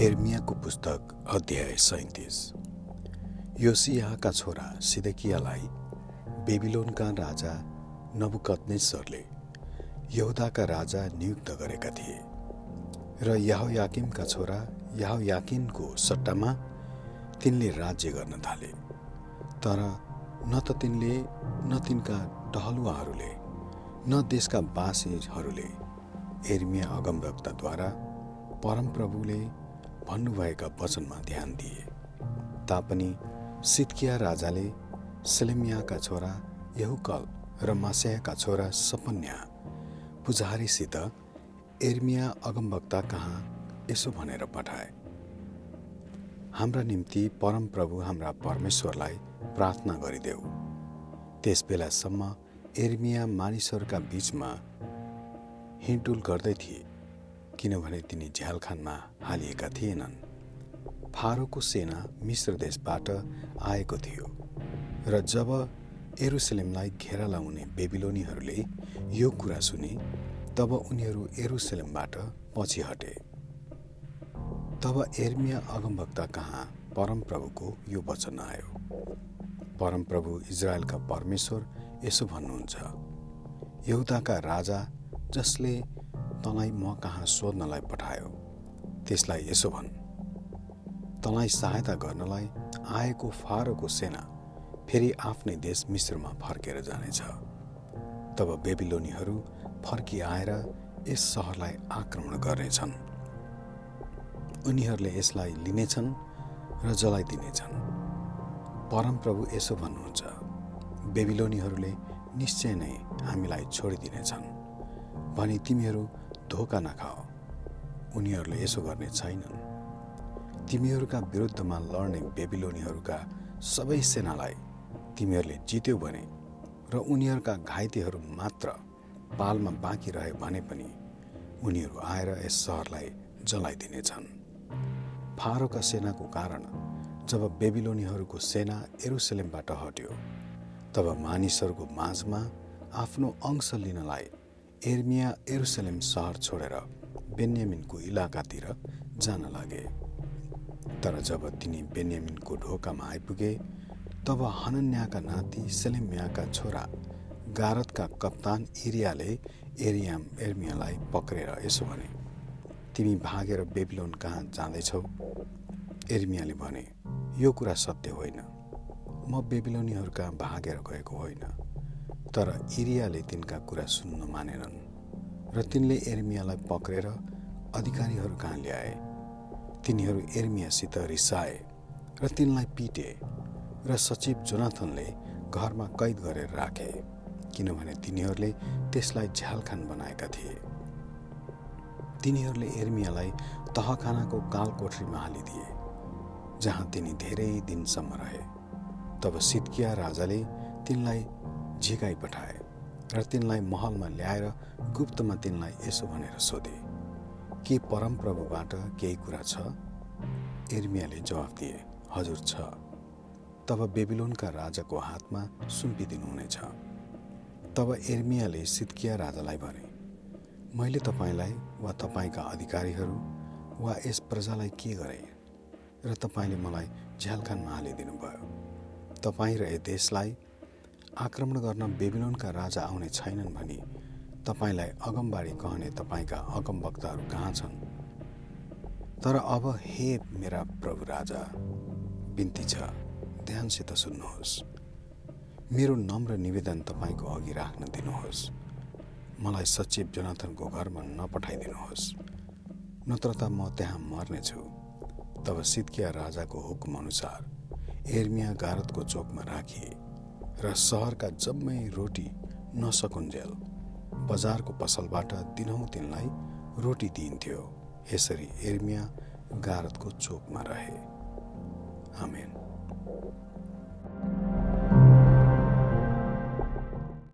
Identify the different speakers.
Speaker 1: एर्मियाको पुस्तक अध्याय सैतिस योसियाका छोरा सिदकियालाई बेबिलोनका राजा नबुकत्नेश्वरले यहुदाका राजा नियुक्त गरेका थिए र याकिमका छोरा याकिनको सट्टामा तिनले राज्य गर्न थाले। तर न त तिनले न तिनका टहलुवाहरूले न देशका बासीहरूले एर्मिया अगमवक्ताद्वारा परमप्रभुले भन्नुभएका वचनमा ध्यान दिए। तापनि सितकिया राजाले सेलेमियाका छोरा यहुकल र मासेयाका छोरा सपन्या पुजारीसित एर्मिया अगमवक्ता कहाँ यसो भनेर पठाए। हाम्रा निम्ति परमप्रभु हाम्रा परमेश्वरलाई प्रार्थना गरिदेऊ। त्यस बेलासम्म एर्मिया मानिसहरूका बिचमा हिँडुल गर्दै थिए। किनभने तिनी झ्यालखानमा हालिएका थिएनन्। फारोको सेना मिश्र देशबाट आएको थियो र जब एरुसलेमलाई घेरा लाउने बेबिलोनीहरूले यो कुरा सुने तब उनीहरू एरुसलेमबाट पछि हटे। तब एर्मिया अगमभक्ता कहाँ परमप्रभुको यो वचन आयो। परमप्रभु इजरायलका परमेश्वर यसो भन्नुहुन्छ यहुदाका राजा जसले तँलाई म कहाँ सोध्नलाई पठायो? त्यसलाई यसो भन्। तँलाई सहायता गर्नलाई आएको फारोको सेना फेरि आफ्नै देश मिश्रमा फर्केर जानेछ। तब बेबिलोनीहरू फर्किआएर यस सहरलाई आक्रमण गर्नेछन्। उनीहरूले यसलाई लिनेछन् र जलाइदिनेछन् परमप्रभु यसो भन्नुहुन्छ बेबिलोनीहरूले निश्चय नै हामीलाई छोडिदिनेछन्। भनी तिमीहरू धोका नखाओ उनीहरूले यसो गर्ने छैनन्। तिमीहरूका विरुद्धमा लड्ने बेबिलोनीहरूका सबै सेनालाई तिमीहरूले जित्यौ भने र उनीहरूका घाइतेहरू मात्र पालमा बाँकी रहे भने पनि उनीहरू आएर यस सहरलाई जलाइदिनेछन्। फारोका सेनाको कारण जब बेबिलोनीहरूको सेना एरुसलेमबाट हट्यो तब मानिसहरूको माझमा आफ्नो अंश लिनलाई एर्मिया एरुसलेम सहर छोडेर बेन्यामिनको इलाकातिर जान लागे। तर जब तिनी बेन्यामिनको ढोकामा आइपुगे तब हनन्याका नाति सेलेम्याका छोरा गारतका कप्तान इरियाले एरियाम एर्मियालाई पक्रेर यसो भने तिमी भागेर बेबिलोन कहाँ जाँदैछौ? एर्मियाले भने यो कुरा सत्य होइन। म बेबिलोनीहरूका भागेर गएको होइन। तर इरियाले तिनका कुरा सुन्न मानेनन् र तिनले एर्मियालाई पक्रेर अधिकारीहरू कहाँ ल्याए? तिनीहरू एर्मियासित रिसाए र तिनलाई पिटे र सचिव जोनाथनले घरमा कैद गरेर राखे किनभने तिनीहरूले त्यसलाई झ्यालखान बनाएका थिए। तिनीहरूले एर्मियालाई तहखानाको कालकोठरीमा हालिदिए जहाँ तिनी धेरै दिनसम्म रहे। तब सिद्किया राजाले तिनलाई झिकाइ पठाए र तिनलाई महलमा ल्याएर गुप्तमा तिनलाई यसो भनेर सोधे के परमप्रभुबाट केही कुरा छ? एर्मियाले जवाफ दिए हजुर छ। तब बेबिलोनका राजाको हातमा सुम्पिदिनुहुनेछ। तब एर्मियाले सिद्किया राजालाई भने मैले तपाईँलाई वा तपाईँका अधिकारीहरू वा यस प्रजालाई के गरेँ? र तपाईँले मलाई झ्यालखानमा हालिदिनु भयो तपाईँ र यस देशलाई आक्रमण गर्न बेबिलोनका राजा आउने छैनन् भनी तपाईँलाई अगमबाडी कहने तपाईँका अगमवक्ताहरू कहाँ छन्? तर अब हे मेरा प्रभु राजा बिन्ती छ ध्यानसित सुन्नुहोस्। मेरो नम्र निवेदन तपाईँको अघि राख्न दिनुहोस्। मलाई सचिव जनाथनको घरमा नपठाइदिनुहोस्। नत्र त म त्यहाँ मर्नेछु। तब सिद्किया राजाको हुकुम अनुसार एर्मिया गारतको चोकमा राखिए र सहरका जम्मै रोटी नसकुन्जेल। बजारको पसलबाट दिनहुँ तिनलाई रोटी दिइन्थ्यो। यसरी एर्मिया गारतको चोकमा रहे। आमेन।